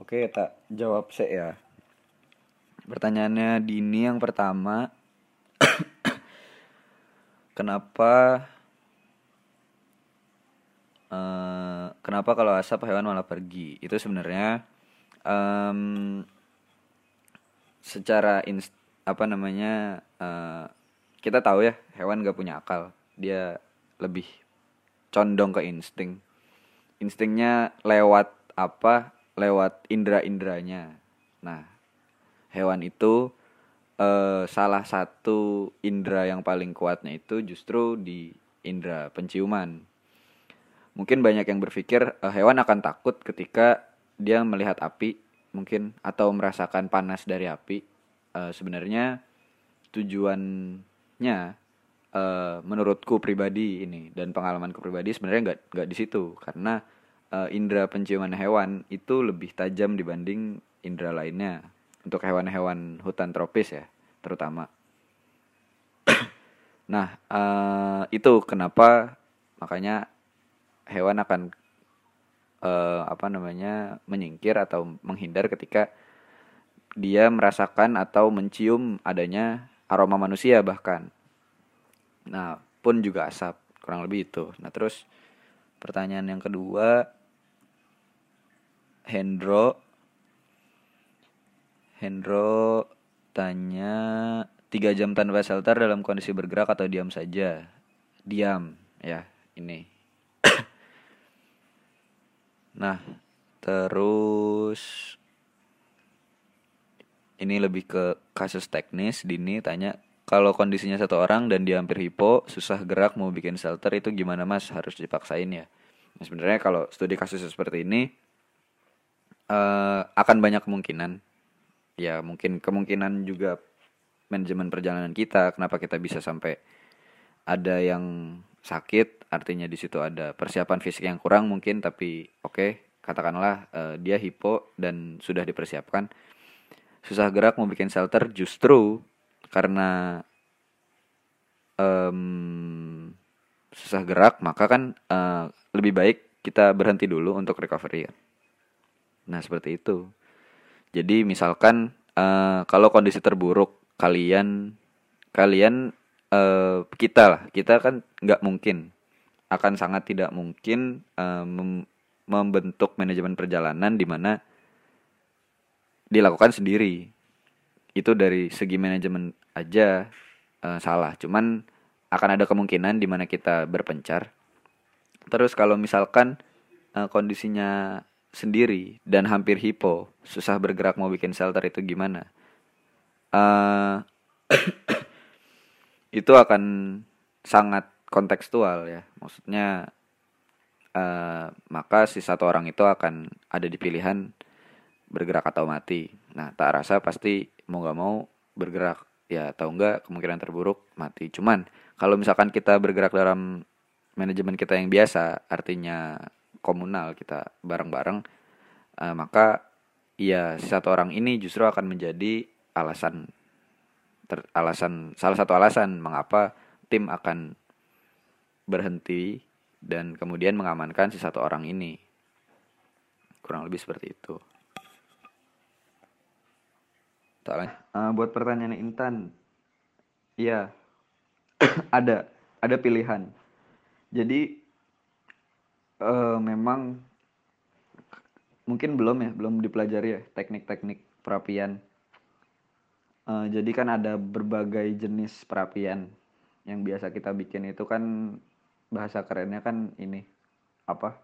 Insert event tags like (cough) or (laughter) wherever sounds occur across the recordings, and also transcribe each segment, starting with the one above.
Oke, tak jawab sih ya. Pertanyaannya Dini yang pertama. (coughs) kenapa eh, kenapa kalau asap hewan malah pergi? Itu sebenarnya em, secara inst apa namanya eh, kita tahu ya hewan gak punya akal. Dia lebih condong ke insting. Instingnya lewat apa? Lewat indera-inderanya. Nah, hewan itu eh, salah satu indera yang paling kuatnya itu justru di indera penciuman. Mungkin banyak yang berpikir eh, hewan akan takut ketika dia melihat api, mungkin atau merasakan panas dari api. Eh, sebenarnya tujuannya eh, menurutku pribadi ini dan pengalamanku pribadi sebenarnya nggak nggak di situ karena eh, indera penciuman hewan itu lebih tajam dibanding indera lainnya untuk hewan-hewan hutan tropis ya terutama. (clears throat) Nah eh, itu kenapa makanya hewan akan eh, apa namanya menyingkir atau menghindar ketika dia merasakan atau mencium adanya aroma manusia bahkan. Nah, pun juga asap, kurang lebih itu. Nah, terus pertanyaan yang kedua Hendro Hendro tanya tiga jam tanpa shelter dalam kondisi bergerak atau diam saja? Diam, ya, ini. (coughs) Nah, terus ini lebih ke kasus teknis. Dini tanya kalau kondisinya satu orang dan dia hampir hipo, susah gerak mau bikin shelter itu gimana mas? Harus dipaksain ya? Nah, sebenarnya kalau studi kasus seperti ini eh, akan banyak kemungkinan. Ya mungkin kemungkinan juga manajemen perjalanan kita. Kenapa kita bisa sampai ada yang sakit? Artinya di situ ada persiapan fisik yang kurang mungkin. Tapi oke katakanlah eh, dia hipo dan sudah dipersiapkan susah gerak mau bikin shelter justru karena em, susah gerak maka kan eh, lebih baik kita berhenti dulu untuk recovery ya. Nah seperti itu. Jadi misalkan eh, kalau kondisi terburuk kalian kalian eh, kita lah kita kan nggak mungkin akan sangat tidak mungkin eh, mem- membentuk manajemen perjalanan di mana dilakukan sendiri. Itu dari segi manajemen aja eh, salah. Cuman akan ada kemungkinan di mana kita berpencar. Terus kalau misalkan eh, kondisinya sendiri dan hampir hipo susah bergerak mau bikin shelter itu gimana eh (coughs) itu akan sangat kontekstual ya maksudnya eh, maka si satu orang itu akan ada di pilihan bergerak atau mati. Nah, tak rasa pasti mau gak mau bergerak ya atau enggak kemungkinan terburuk mati. Cuman kalau misalkan kita bergerak dalam manajemen kita yang biasa, artinya komunal kita bareng-bareng, eh, maka ya satu orang ini justru akan menjadi alasan ter- alasan salah satu alasan mengapa tim akan berhenti dan kemudian mengamankan si satu orang ini. Kurang lebih seperti itu. Eh, buat pertanyaan Intan, iya (clears throat) ada ada pilihan. Jadi eh, memang mungkin belum ya belum dipelajari ya teknik-teknik perapian. Eh, jadi kan ada berbagai jenis perapian yang biasa kita bikin itu kan bahasa kerennya kan ini apa?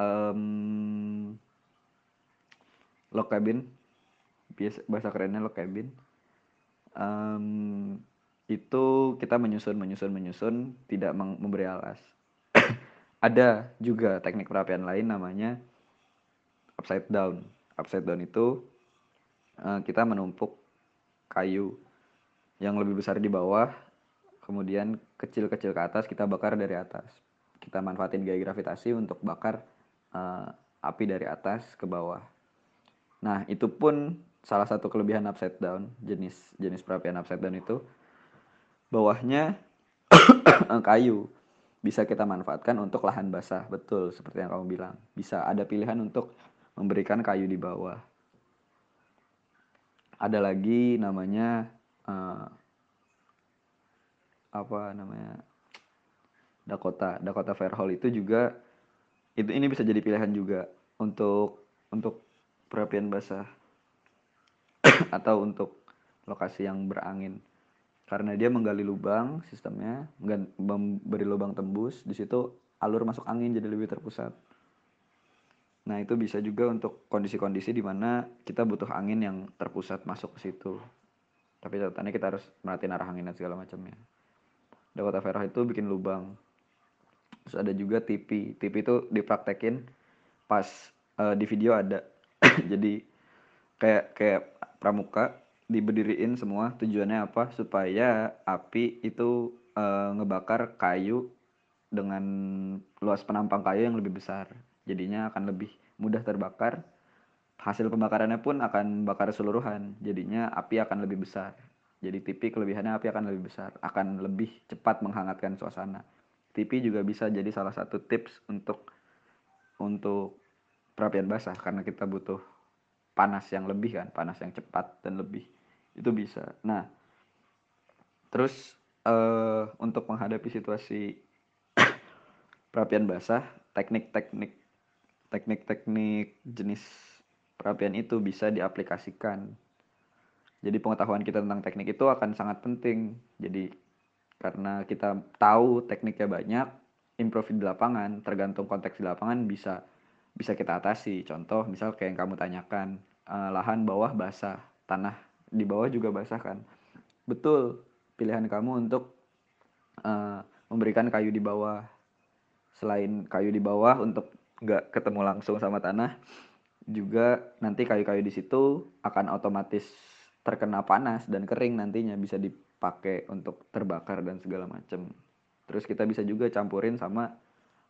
Em, log cabin biasa bahasa kerennya log cabin Em, itu kita menyusun menyusun menyusun tidak memberi alas (coughs) ada juga teknik perapian lain namanya upside down. Upside down itu eh, kita menumpuk kayu yang lebih besar di bawah kemudian kecil-kecil ke atas kita bakar dari atas. Kita manfaatin gaya gravitasi untuk bakar eh, api dari atas ke bawah. Nah, itu pun salah satu kelebihan upside down, jenis jenis perapian upside down itu bawahnya (coughs) kayu bisa kita manfaatkan untuk lahan basah, betul seperti yang kamu bilang. Bisa ada pilihan untuk memberikan kayu di bawah. Ada lagi namanya uh, apa namanya Dakota Dakota Fairhall itu juga itu ini bisa jadi pilihan juga untuk untuk perapian basah (coughs) atau untuk lokasi yang berangin karena dia menggali lubang sistemnya memberi lubang tembus di situ alur masuk angin jadi lebih terpusat. Nah itu bisa juga untuk kondisi-kondisi di mana kita butuh angin yang terpusat masuk ke situ. Tapi catatannya kita harus merhatiin arah angin dan segala macamnya. Dakota Ferah itu bikin lubang. Terus ada juga TV TV itu dipraktekin pas uh, di video ada. (coughs) Jadi kayak kayak pramuka diberdiriin semua tujuannya apa supaya api itu uh, ngebakar kayu dengan luas penampang kayu yang lebih besar. Jadinya akan lebih mudah terbakar. Hasil pembakarannya pun akan bakar seluruhan. Jadinya api akan lebih besar. Jadi TV kelebihannya api akan lebih besar. Akan lebih cepat menghangatkan suasana. TV juga bisa jadi salah satu tips untuk untuk perapian basah. Karena kita butuh panas yang lebih kan panas yang cepat dan lebih itu bisa. Nah terus uh, untuk menghadapi situasi (coughs) perapian basah teknik-teknik teknik-teknik jenis perapian itu bisa diaplikasikan. Jadi pengetahuan kita tentang teknik itu akan sangat penting. Jadi karena kita tahu tekniknya banyak improve di lapangan tergantung konteks di lapangan bisa bisa kita atasi. Contoh misal kayak yang kamu tanyakan uh, lahan bawah basah tanah di bawah juga basah kan. Betul pilihan kamu untuk uh, memberikan kayu di bawah. Selain kayu di bawah untuk nggak ketemu langsung sama tanah juga nanti kayu-kayu di situ akan otomatis terkena panas dan kering nantinya bisa dipakai untuk terbakar dan segala macam terus kita bisa juga campurin sama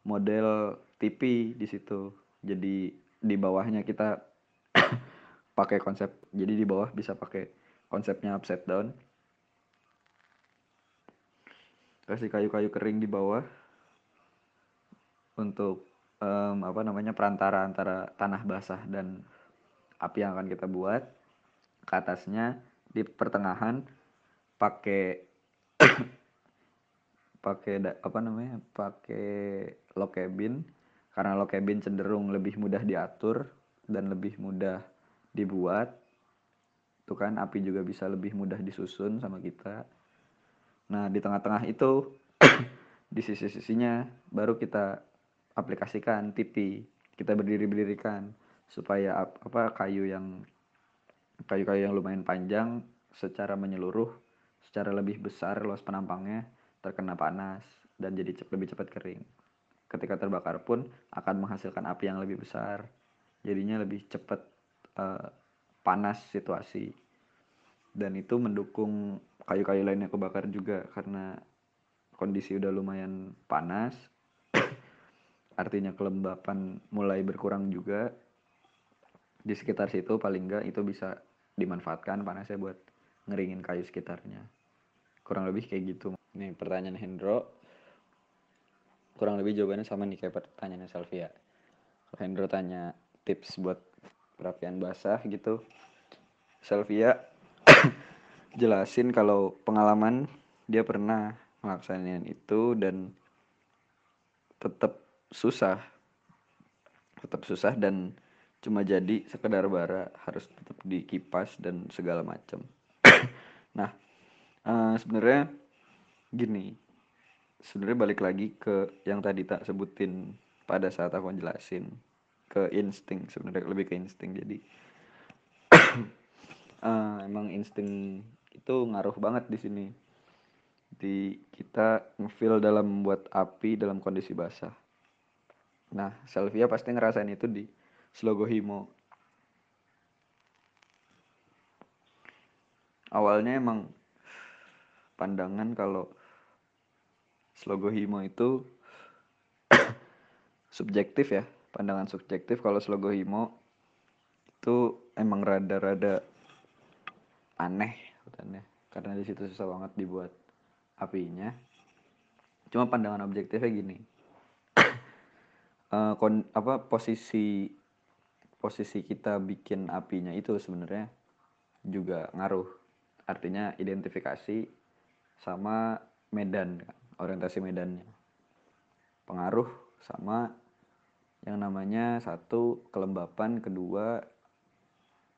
model TV di situ. Jadi di bawahnya kita pakai konsep jadi di bawah bisa pakai konsepnya upside down. Kasih kayu-kayu kering di bawah untuk um, apa namanya perantara antara tanah basah dan api yang akan kita buat. Ke atasnya di pertengahan pakai (coughs) pakai apa namanya pakai lock cabin. Karena lock cabin cenderung lebih mudah diatur dan lebih mudah dibuat tuh kan api juga bisa lebih mudah disusun sama kita. Nah di tengah-tengah itu (coughs) di sisi-sisinya baru kita aplikasikan TV kita berdiri-berdirikan supaya apa kayu yang kayu-kayu yang lumayan panjang secara menyeluruh secara lebih besar luas penampangnya terkena panas dan jadi lebih cepat kering. Ketika terbakar pun akan menghasilkan api yang lebih besar jadinya lebih cepat uh, panas situasi. Dan itu mendukung kayu-kayu lainnya kebakar juga karena kondisi udah lumayan panas. (coughs) Artinya kelembapan mulai berkurang juga. Di sekitar situ paling enggak itu bisa dimanfaatkan panasnya buat ngeringin kayu sekitarnya. Kurang lebih kayak gitu. Nih pertanyaan Hendro. Kurang lebih jawabannya sama nih kayak pertanyaannya Salvia. Hendro tanya tips buat perapian basah gitu. Selvia (coughs) jelasin kalau pengalaman dia pernah melaksanakan itu dan tetap susah. Tetap susah dan cuma jadi sekedar bara harus tetap dikipas dan segala macam (coughs) nah uh, sebenarnya gini sebenarnya balik lagi ke yang tadi tak sebutin pada saat aku jelasin ke insting sebenarnya lebih ke insting. Jadi uh, (coughs) emang insting itu ngaruh banget di sini. Di kita ngefeel dalam membuat api dalam kondisi basah. Nah Selvia pasti ngerasain itu di Slogohimo awalnya emang pandangan kalau Slogohimo itu (coughs) subjektif ya pandangan subjektif kalau slogo himo itu emang rada-rada aneh katanya. Karena di situ susah banget dibuat apinya. Cuma pandangan objektifnya gini. Uh, (coughs) kon, apa posisi posisi kita bikin apinya itu sebenarnya juga ngaruh. Artinya identifikasi sama medan orientasi medannya. Pengaruh sama yang namanya satu kelembapan kedua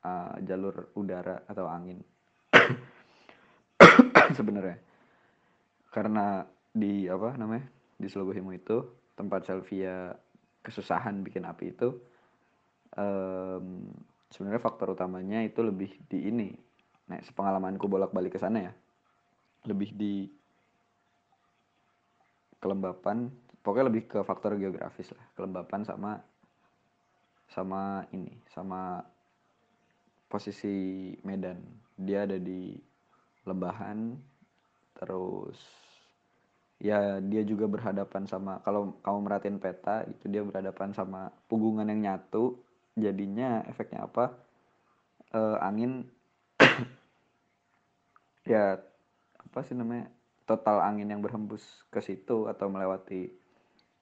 uh, jalur udara atau angin. (coughs) Sebenarnya. Karena di apa namanya di Slogohimo itu tempat Selvia kesusahan bikin api itu um, sebenarnya faktor utamanya itu lebih di ini. Nah sepengalamanku bolak-balik ke sana ya. Lebih di kelembapan pokoknya lebih ke faktor geografis lah. Kelembapan sama sama ini sama posisi medan. Dia ada di lembahan terus ya dia juga berhadapan sama kalau kamu merhatiin peta itu dia berhadapan sama punggungan yang nyatu. Jadinya efeknya apa? Uh, angin (coughs) ya apa sih namanya? Total angin yang berhembus ke situ atau melewati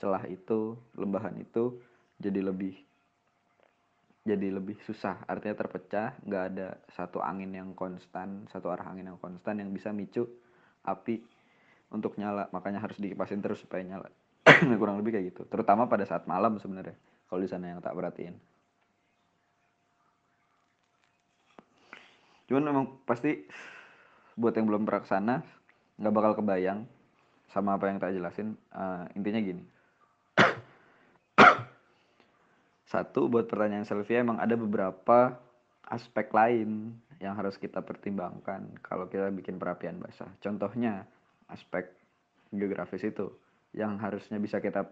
celah itu lembahan itu jadi lebih jadi lebih susah. Artinya terpecah nggak ada satu angin yang konstan satu arah angin yang konstan yang bisa micu api untuk nyala. Makanya harus dikipasin terus supaya nyala. (clears throat) Kurang lebih kayak gitu. Terutama pada saat malam sebenarnya kalau di sana yang tak perhatiin. Cuman memang pasti buat yang belum pernah ke sana nggak bakal kebayang sama apa yang tak jelasin. Uh, intinya gini satu buat pertanyaan Selvia emang ada beberapa aspek lain yang harus kita pertimbangkan kalau kita bikin perapian basah. Contohnya aspek geografis itu yang harusnya bisa kita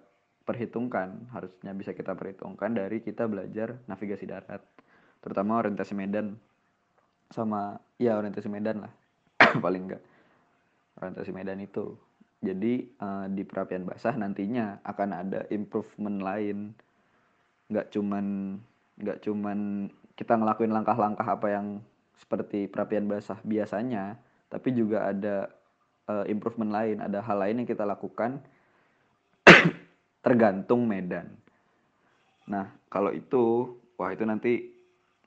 perhitungkan harusnya bisa kita perhitungkan dari kita belajar navigasi darat terutama orientasi medan. Sama ya orientasi medan lah (coughs) paling enggak orientasi medan itu. Jadi uh, di perapian basah nantinya akan ada improvement lain nggak cuman nggak cuman kita ngelakuin langkah-langkah apa yang seperti perapian basah biasanya tapi juga ada uh, improvement lain ada hal lain yang kita lakukan (coughs) tergantung medan. Nah kalau itu wah itu nanti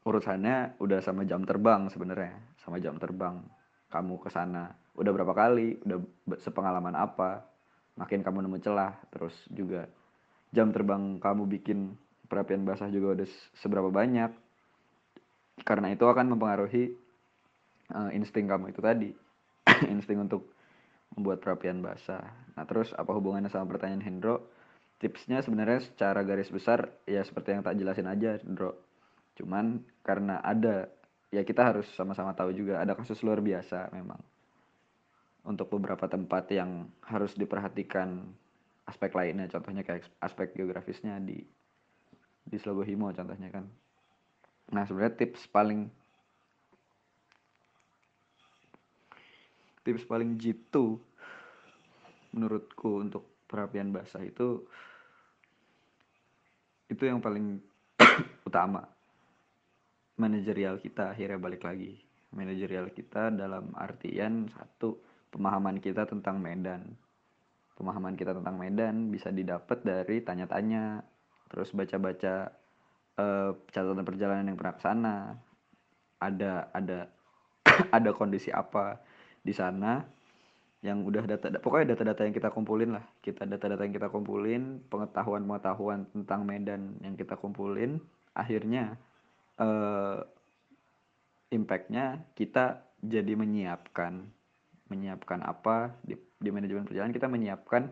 urusannya udah sama jam terbang sebenarnya sama jam terbang kamu ke sana. Udah berapa kali udah sepengalaman apa makin kamu nemu celah terus juga jam terbang kamu bikin perapian basah juga udah seberapa banyak. Karena itu akan mempengaruhi uh, insting kamu itu tadi. (coughs) Insting untuk membuat perapian basah. Nah terus apa hubungannya sama pertanyaan Hendro? Tipsnya sebenarnya secara garis besar ya seperti yang tak jelasin aja Hendro. Cuman karena ada ya kita harus sama-sama tahu juga ada kasus luar biasa memang. Untuk beberapa tempat yang harus diperhatikan aspek lainnya contohnya kayak aspek geografisnya di di Slogohimo contohnya kan. Nah sebenarnya tips paling tips paling jitu menurutku untuk perapian basah itu itu yang paling (coughs) utama. Manajerial kita akhirnya balik lagi. Manajerial kita dalam artian satu pemahaman kita tentang Medan. Pemahaman kita tentang Medan bisa didapat dari tanya-tanya terus baca-baca uh, catatan perjalanan yang pernah ke sana. Ada ada (coughs) ada kondisi apa di sana yang udah data pokoknya data-data yang kita kumpulin lah. Kita data-data yang kita kumpulin pengetahuan-pengetahuan tentang Medan yang kita kumpulin. Akhirnya uh, impactnya kita jadi menyiapkan menyiapkan apa di, di manajemen perjalanan. Kita menyiapkan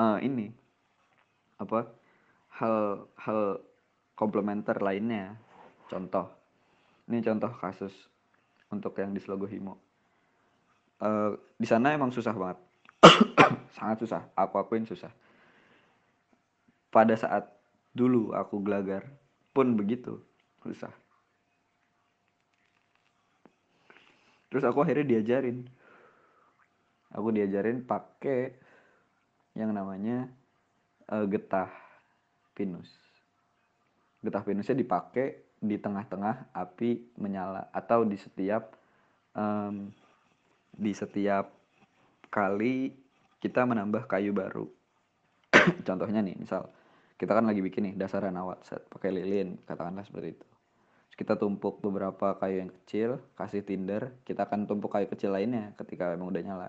uh, (coughs) ini apa hal hal komplementer lainnya. Contoh ini contoh kasus untuk yang di Slogohimo uh, di sana emang susah banget. (coughs) Sangat susah aku akuin susah. Pada saat dulu aku gelagar pun begitu susah. Terus aku akhirnya diajarin. Aku diajarin pakai yang namanya uh, getah pinus. Getah pinusnya dipakai di tengah-tengah api menyala atau di setiap um, di setiap kali kita menambah kayu baru. (coughs) Contohnya nih misal kita kan lagi bikin nih dasaran awal set pakai lilin katakanlah seperti itu. Terus kita tumpuk beberapa kayu yang kecil kasih tinder kita akan tumpuk kayu kecil lainnya ketika emang udah nyala.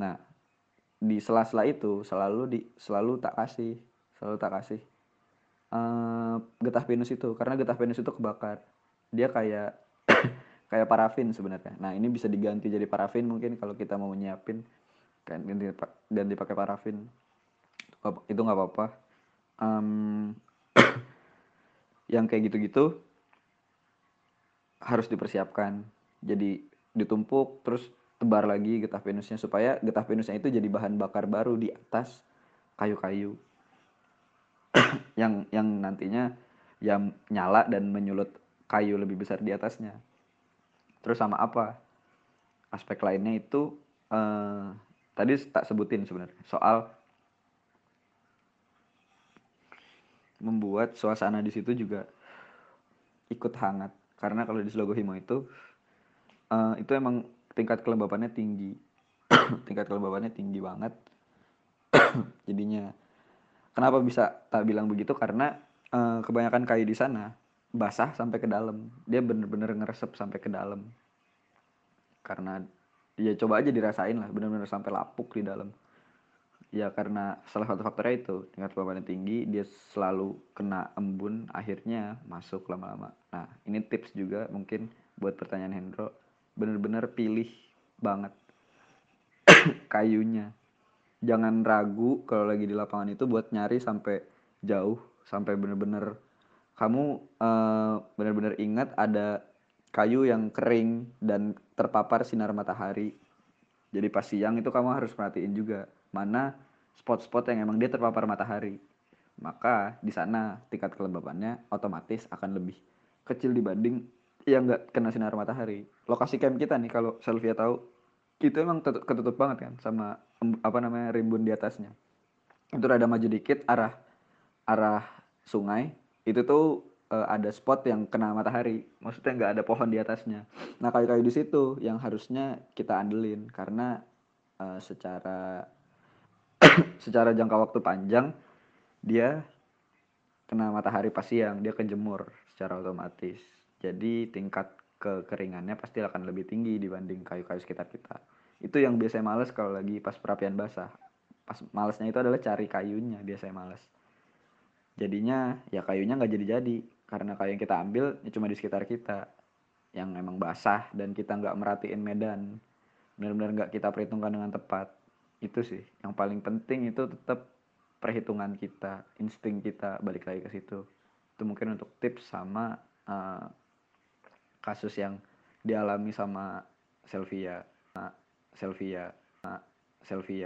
Nah di sela-sela itu selalu di selalu tak kasih selalu tak kasih uh, getah pinus itu karena getah pinus itu kebakar. Dia kayak (coughs) kayak parafin sebenarnya. Nah ini bisa diganti jadi parafin mungkin kalau kita mau nyiapin kan ganti dan dipakai parafin. Itu nggak apa-apa. Um, (coughs) yang kayak gitu-gitu harus dipersiapkan. Jadi ditumpuk terus tebar lagi getah venusnya supaya getah venusnya itu jadi bahan bakar baru di atas kayu-kayu (coughs) yang yang nantinya yang nyala dan menyulut kayu lebih besar di atasnya. Terus sama apa? Aspek lainnya itu uh, tadi tak sebutin sebenarnya. Soal membuat suasana di situ juga ikut hangat. Karena kalau di Slogo Himo itu uh, itu emang tingkat kelembabannya tinggi. (coughs) Tingkat kelembabannya tinggi banget. (coughs) Jadinya kenapa bisa tak bilang begitu? Karena uh, kebanyakan kayu di sana basah sampai ke dalam. Dia bener-bener ngeresep sampai ke dalam. Karena ya coba aja dirasain lah bener-bener sampai lapuk di dalam. Ya karena salah satu faktornya itu tingkat kelembabannya tinggi dia selalu kena embun akhirnya masuk lama-lama. Nah ini tips juga mungkin buat pertanyaan Hendro. Bener-bener pilih banget (coughs) kayunya jangan ragu kalau lagi di lapangan itu buat nyari sampai jauh sampai bener-bener kamu uh, bener-bener ingat ada kayu yang kering dan terpapar sinar matahari. Jadi pas siang itu kamu harus perhatiin juga mana spot-spot yang emang dia terpapar matahari. Maka di sana tingkat kelembabannya otomatis akan lebih kecil dibanding yang nggak kena sinar matahari. Lokasi camp kita nih kalau Selvia tahu itu emang ketutup banget kan sama apa namanya rimbun di atasnya. Itu rada maju dikit arah arah sungai. Itu tuh uh, ada spot yang kena matahari. Maksudnya nggak ada pohon di atasnya. Nah kayu-kayu di situ yang harusnya kita andelin. Karena uh, secara (coughs) secara jangka waktu panjang dia kena matahari pas siang. Dia kejemur secara otomatis. Jadi tingkat kekeringannya pasti akan lebih tinggi dibanding kayu-kayu sekitar kita. Itu yang biasanya males kalau lagi pas perapian basah. Pas malesnya itu adalah cari kayunya biasanya males. Jadinya ya kayunya nggak jadi-jadi. Karena kayu yang kita ambil ya cuma di sekitar kita. Yang emang basah dan kita nggak merhatiin medan. Benar-benar nggak kita perhitungkan dengan tepat. Itu sih. Yang paling penting itu tetap perhitungan kita insting kita balik lagi ke situ. Itu mungkin untuk tips sama uh, kasus yang dialami sama Selvia. Uh, Selvia. Uh, Selvia